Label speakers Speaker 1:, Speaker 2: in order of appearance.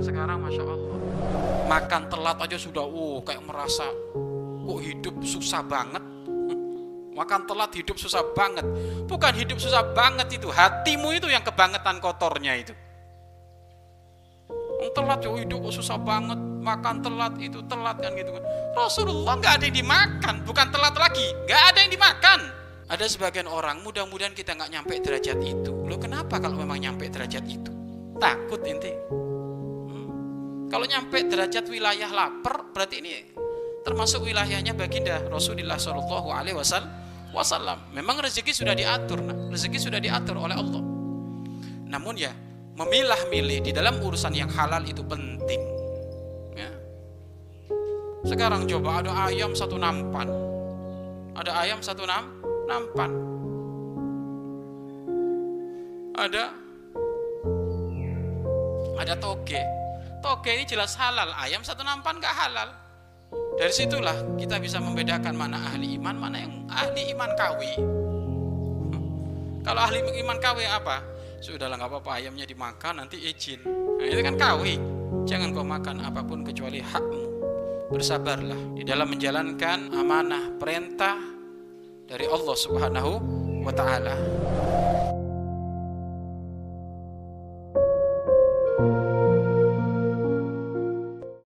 Speaker 1: Masya Allah. Makan telat aja sudah, uh, kayak merasa kok hidup susah banget. Makan telat hidup susah banget. Bukan hidup susah banget itu, hatimu itu yang kebangetan kotornya itu. Telat jauh hidup kok susah banget, makan telat itu telat kan gitu kan. Rasulullah nggak ada yang dimakan, bukan telat lagi, nggak ada yang dimakan. Ada sebagian orang, mudah-mudahan kita nggak nyampe derajat itu. Lo kenapa kalau memang nyampe derajat itu? Takut inti. Kalau nyampe derajat wilayah lapar, berarti ini termasuk wilayahnya baginda Rasulullah Shallallahu Alaihi Wasallam. Memang rezeki sudah diatur, nah. rezeki sudah diatur oleh Allah. Namun ya memilah-milih di dalam urusan yang halal itu penting. Ya. Sekarang coba ada ayam satu nampan, ada ayam satu nam, nampan. Ada ada toge. Toge ini jelas halal, ayam satu nampan gak halal. Dari situlah kita bisa membedakan mana ahli iman, mana yang ahli iman KW. Kalau ahli iman KW apa? Sudahlah nggak apa-apa ayamnya dimakan nanti izin. Nah, itu kan KW. Jangan kau makan apa pun kecuali hakmu. Bersabarlah di dalam menjalankan amanah perintah dari Allah Subhanahu wa taala.